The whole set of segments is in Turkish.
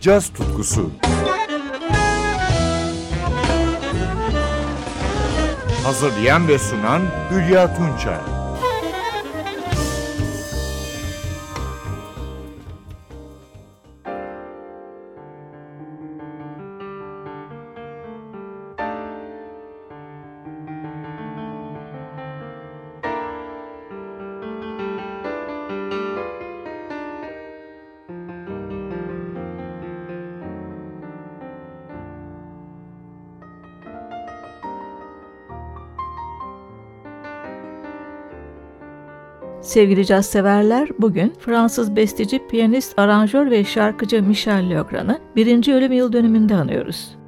caz tutkusu. Hazırlayan ve sunan Hülya Tunçay. Sevgili caz severler, bugün Fransız besteci, piyanist, aranjör ve şarkıcı Michel Legrand'ı birinci ölüm yıl dönümünde anıyoruz.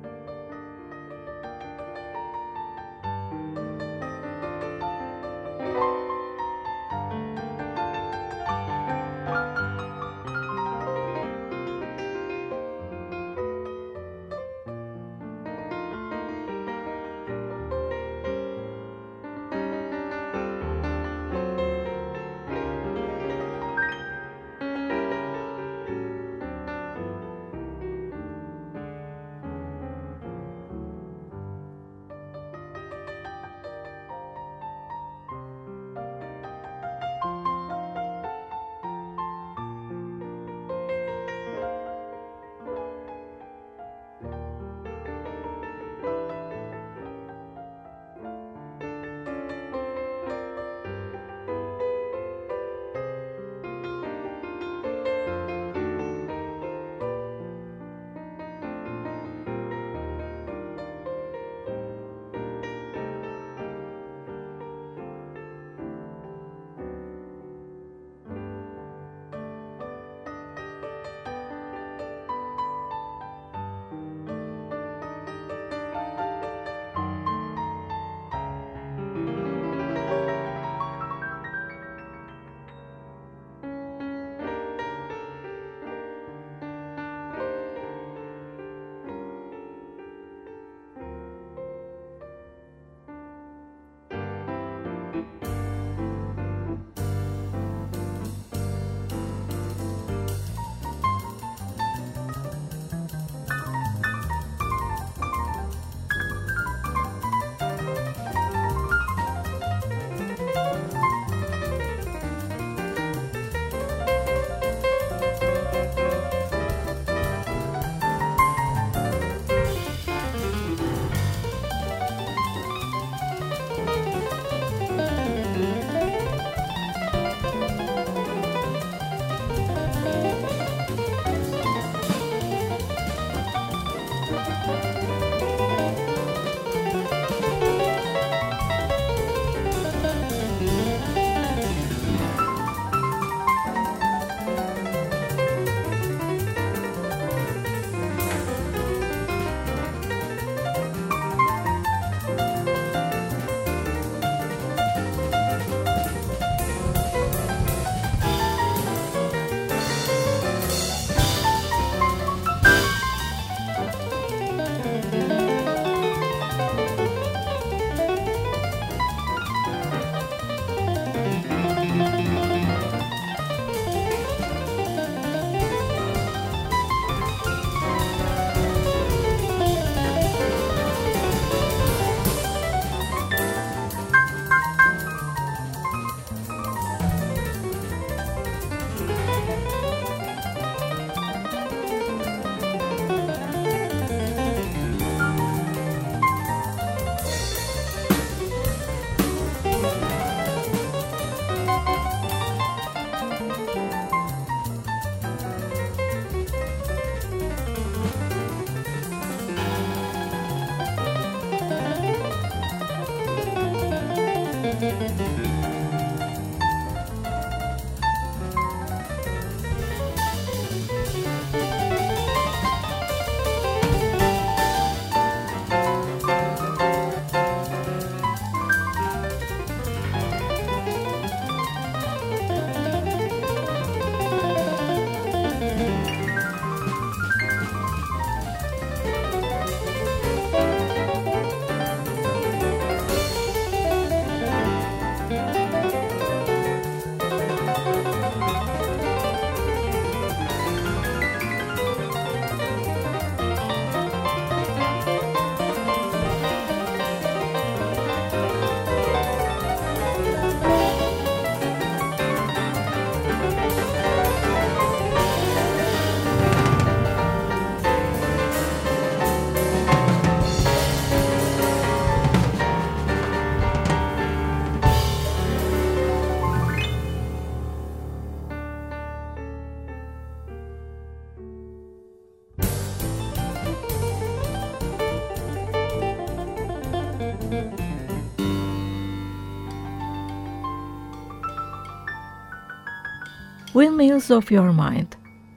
Windmills of Your Mind.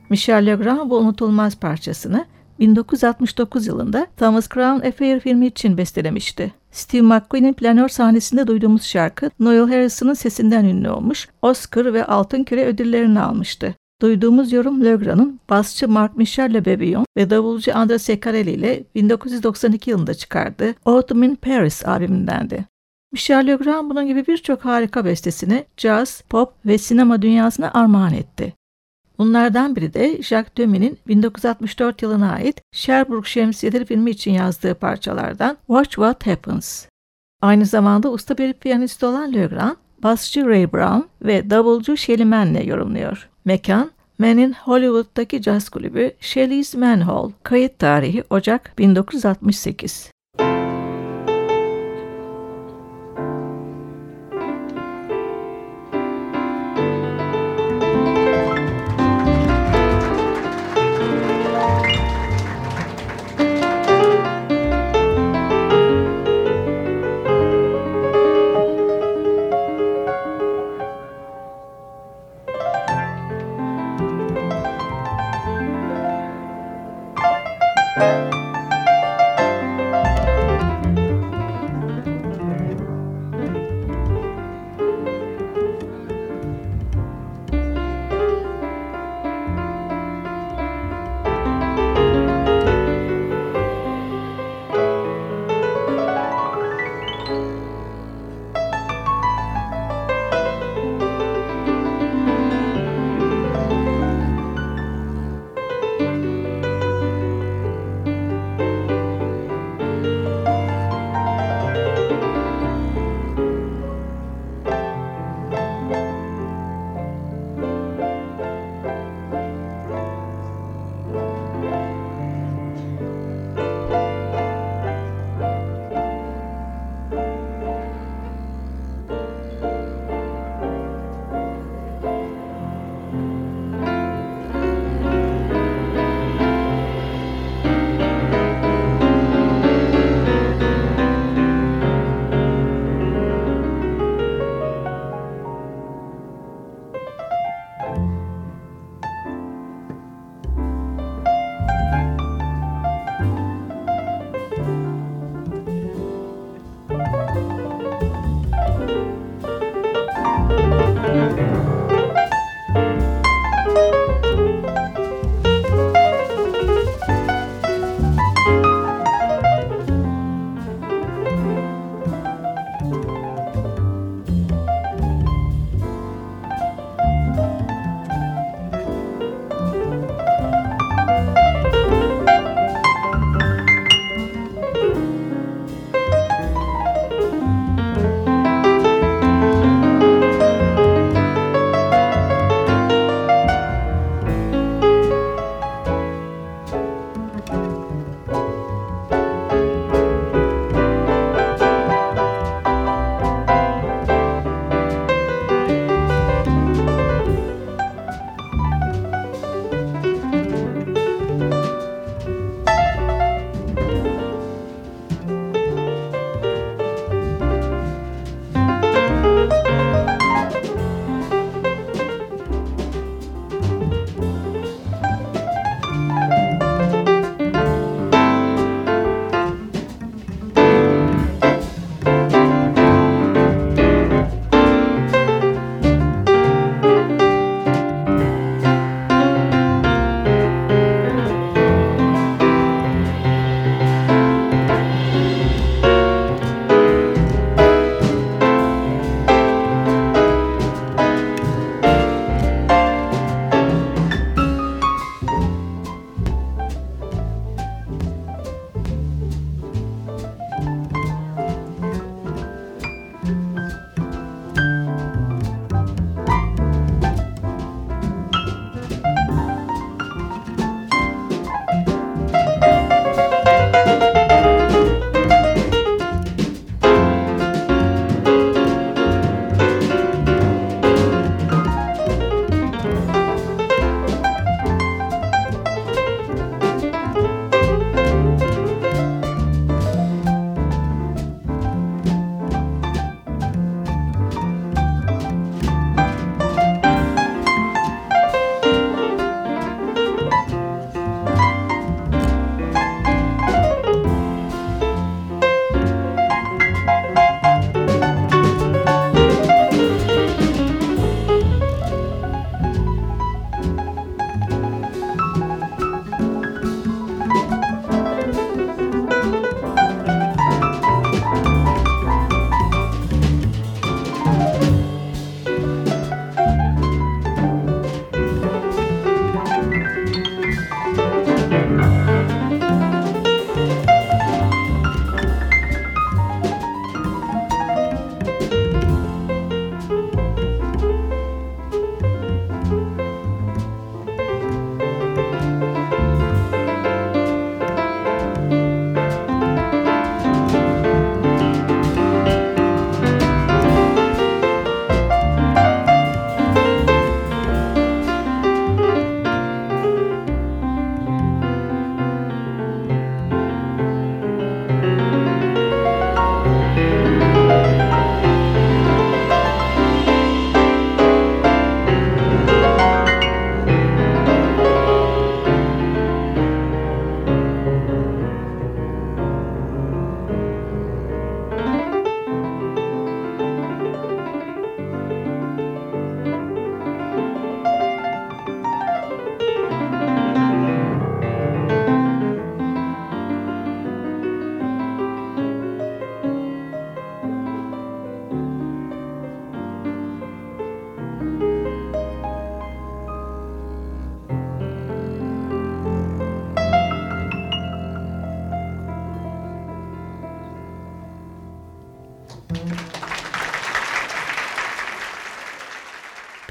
Michel Legrand bu unutulmaz parçasını 1969 yılında Thomas Crown Affair filmi için bestelemişti. Steve McQueen'in planör sahnesinde duyduğumuz şarkı Noel Harrison'ın sesinden ünlü olmuş, Oscar ve Altın Küre ödüllerini almıştı. Duyduğumuz yorum Legrand'ın basçı Mark Michel Bebillon ve davulcu André Secarelli ile 1992 yılında çıkardığı Autumn in Paris albümündendi. Michel Legrand bunun gibi birçok harika bestesini caz, pop ve sinema dünyasına armağan etti. Bunlardan biri de Jacques Demy'nin 1964 yılına ait Sherbrooke Şemsiyeleri filmi için yazdığı parçalardan Watch What Happens. Aynı zamanda usta bir piyanist olan Legrand, basçı Ray Brown ve davulcu Shelly Mann'le yorumluyor. Mekan, Mann'in Hollywood'daki caz kulübü Shelley's Manhole. Kayıt tarihi Ocak 1968.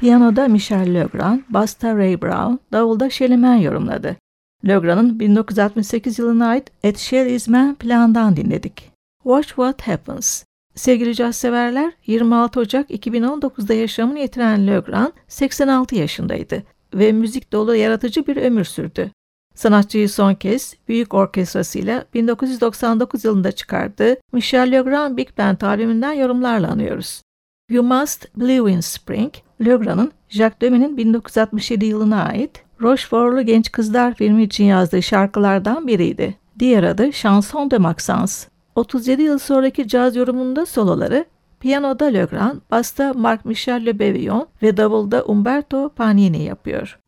Piyanoda Michel Legrand, basta Ray Brown, davulda Man yorumladı. Legrand'ın 1968 yılına ait Ed Shelley's Man planından dinledik. Watch What Happens. Sevgili caz severler, 26 Ocak 2019'da yaşamını yitiren Legrand 86 yaşındaydı ve müzik dolu yaratıcı bir ömür sürdü. Sanatçıyı son kez büyük orkestrasıyla 1999 yılında çıkardığı Michel Legrand Big Band albümünden yorumlarla anıyoruz. You Must Believe in Spring, Legrand'ın Jacques Demy'nin 1967 yılına ait Rochefort'lu Genç Kızlar filmi için yazdığı şarkılardan biriydi. Diğer adı Chanson de Maxence. 37 yıl sonraki caz yorumunda soloları piyanoda Legrand, basta Marc-Michel Le Bevillon ve davulda Umberto Pagnini yapıyor.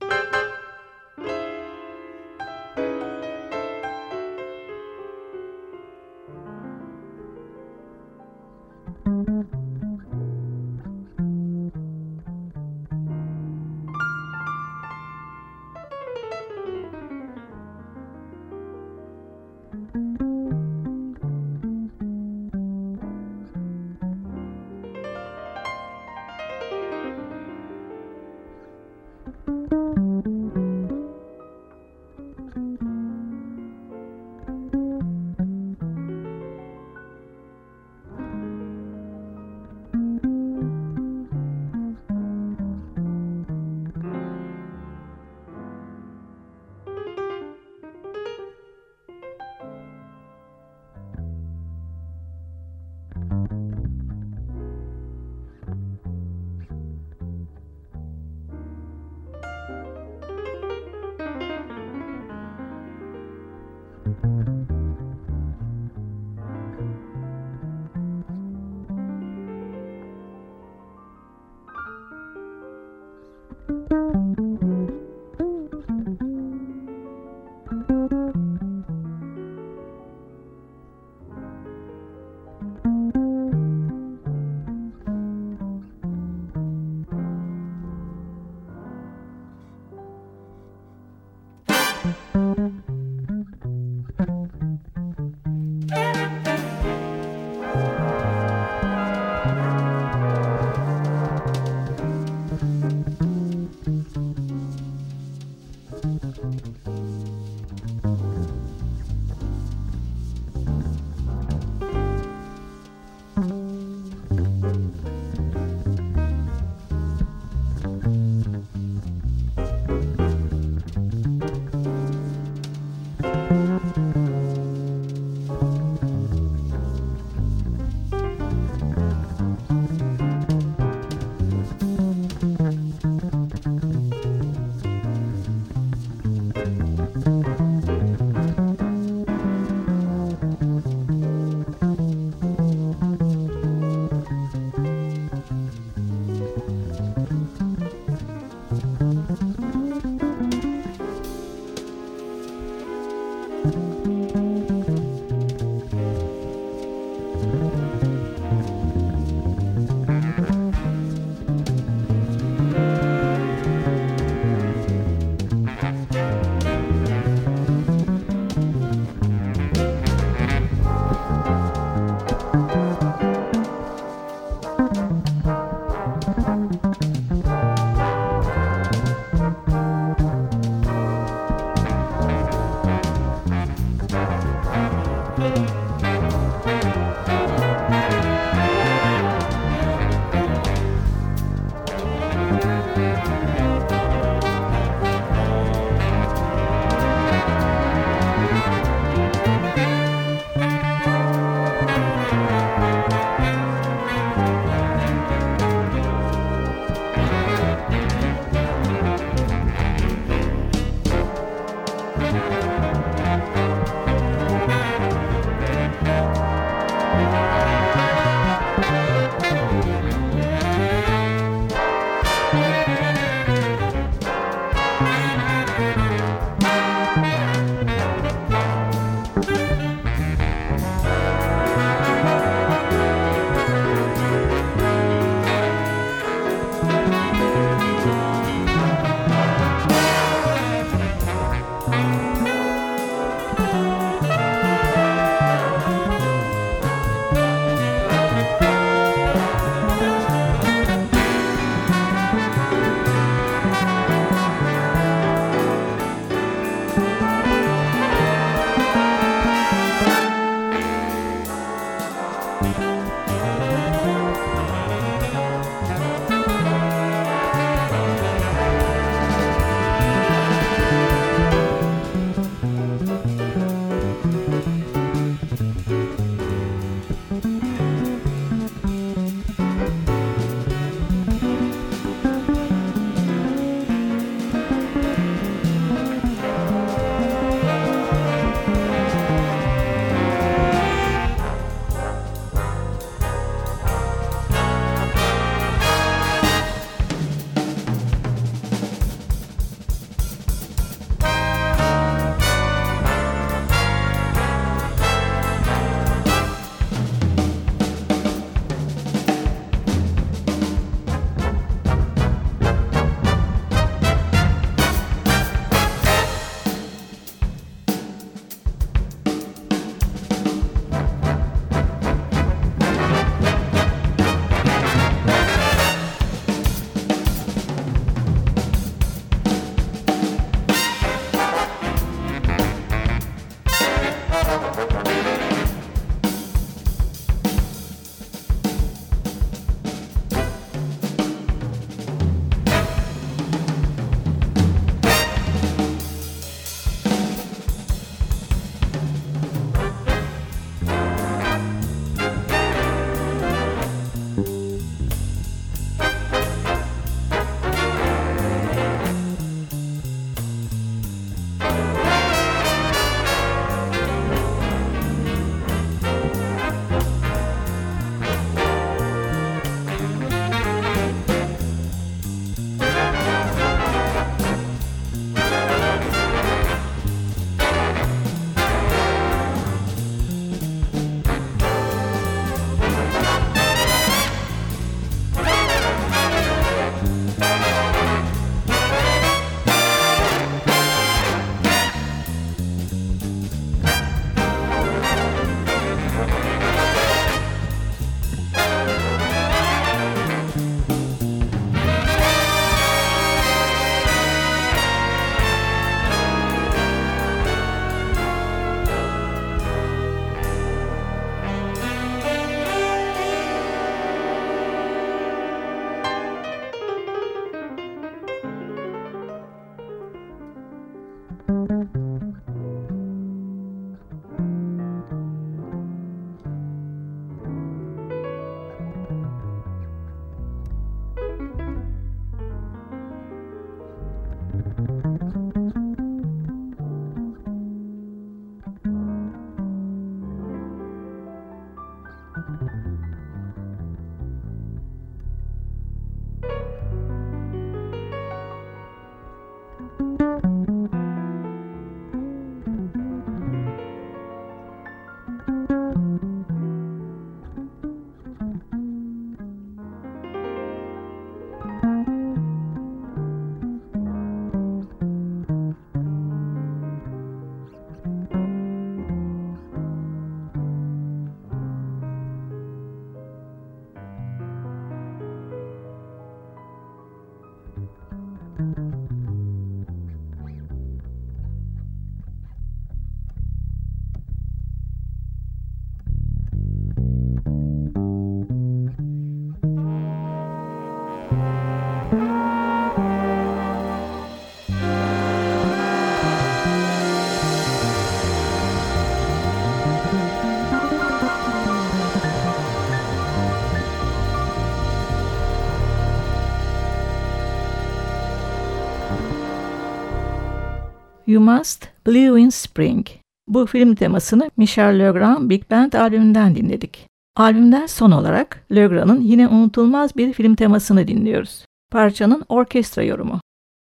You Must Believe in Spring. Bu film temasını Michel Legrand Big Band albümünden dinledik. Albümden son olarak Legrand'ın yine unutulmaz bir film temasını dinliyoruz. Parçanın orkestra yorumu.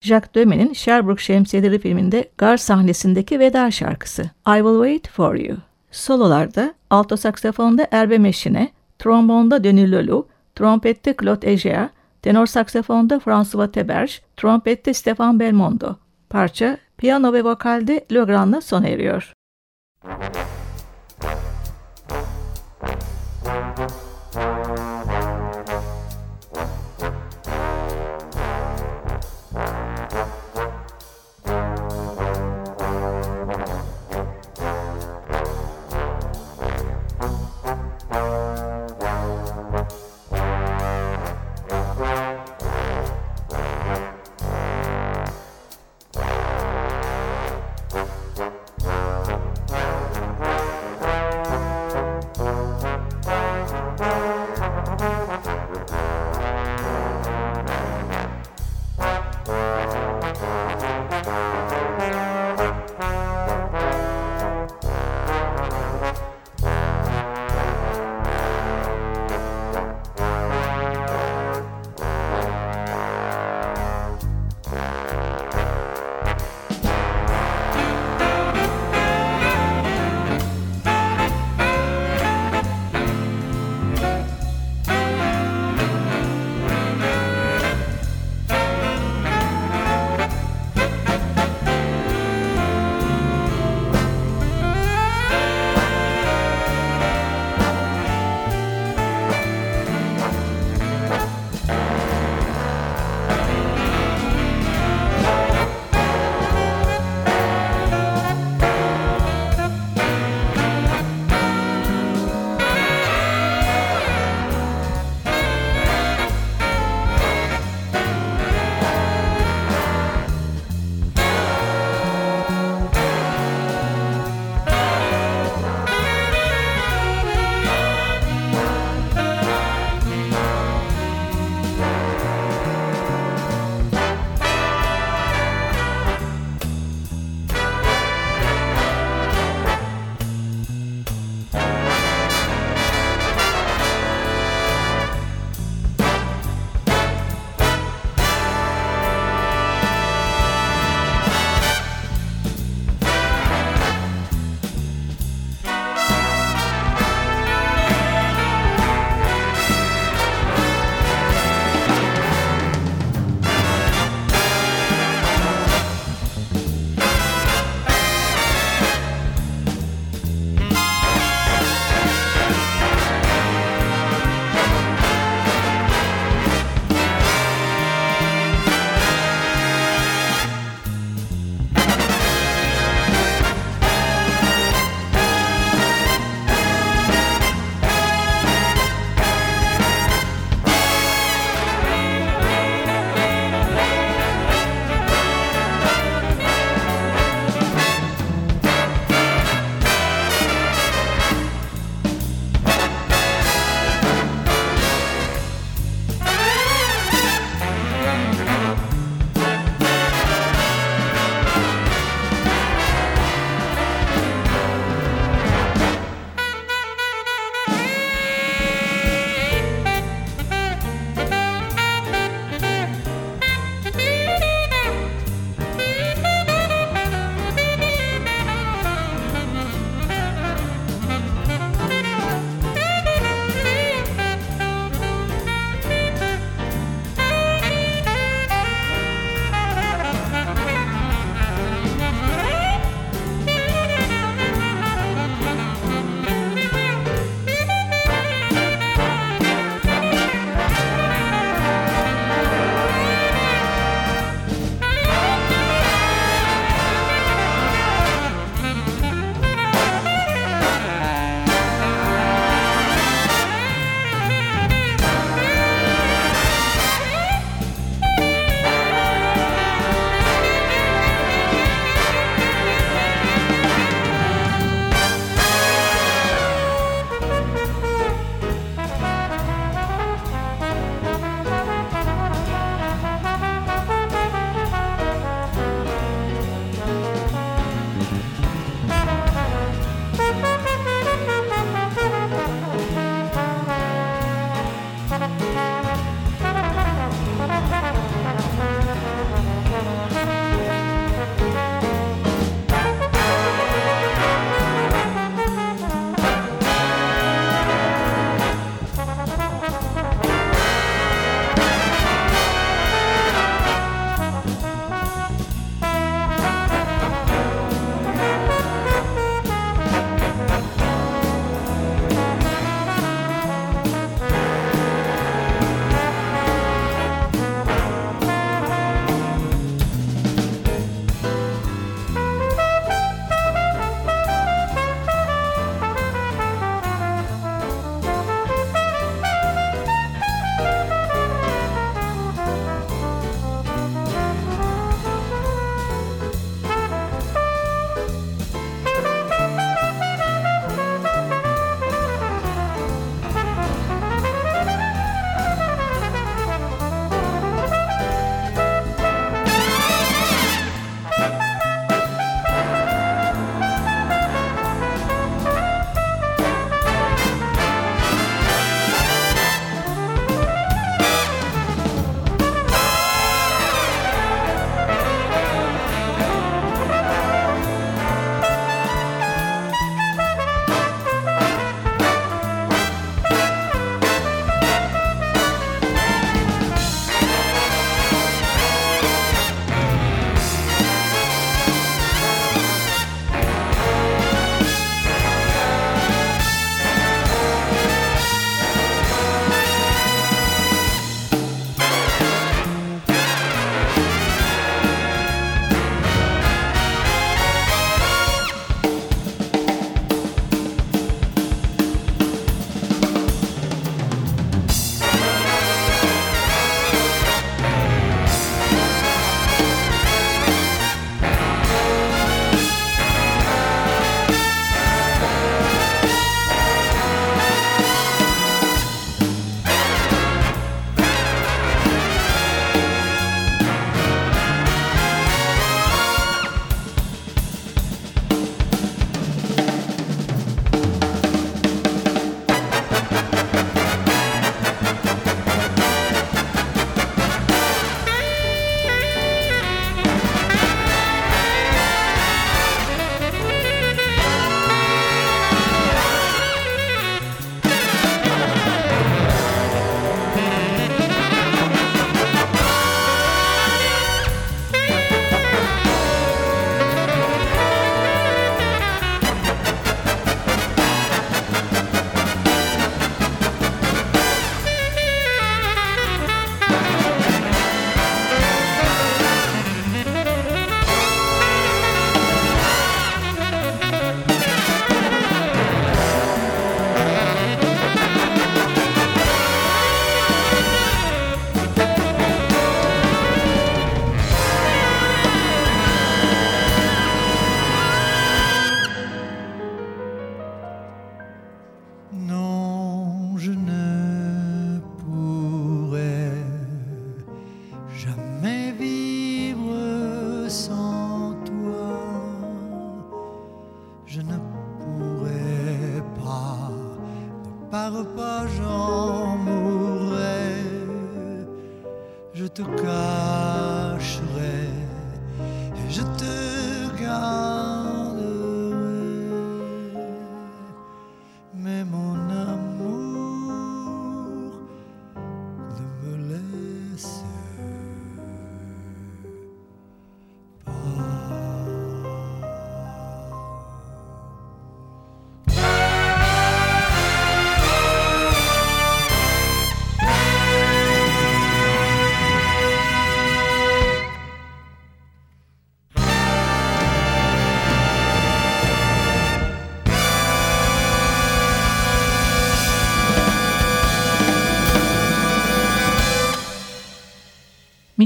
Jacques Demé'nin Sherbrooke Şemsiyeleri filminde gar sahnesindeki veda şarkısı I Will Wait For You. Sololarda alto saksafonda Erbe Meşine, trombonda Denis Lelou, trompette Claude Egea, tenor saksafonda François Teberge, trompette Stefan Belmondo. Parça Piyano ve vokalde Legrand'la sona eriyor. par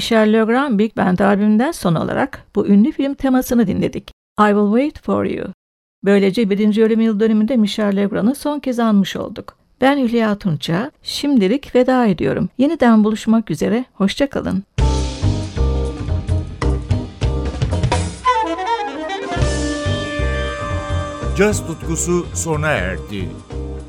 Michel Legrand Big Band albümünden son olarak bu ünlü film temasını dinledik. I Will Wait For You. Böylece birinci ölüm yıl dönümünde Michel Legrand'ı son kez anmış olduk. Ben Hülya Tunça, şimdilik veda ediyorum. Yeniden buluşmak üzere, hoşçakalın. Caz tutkusu sona erdi.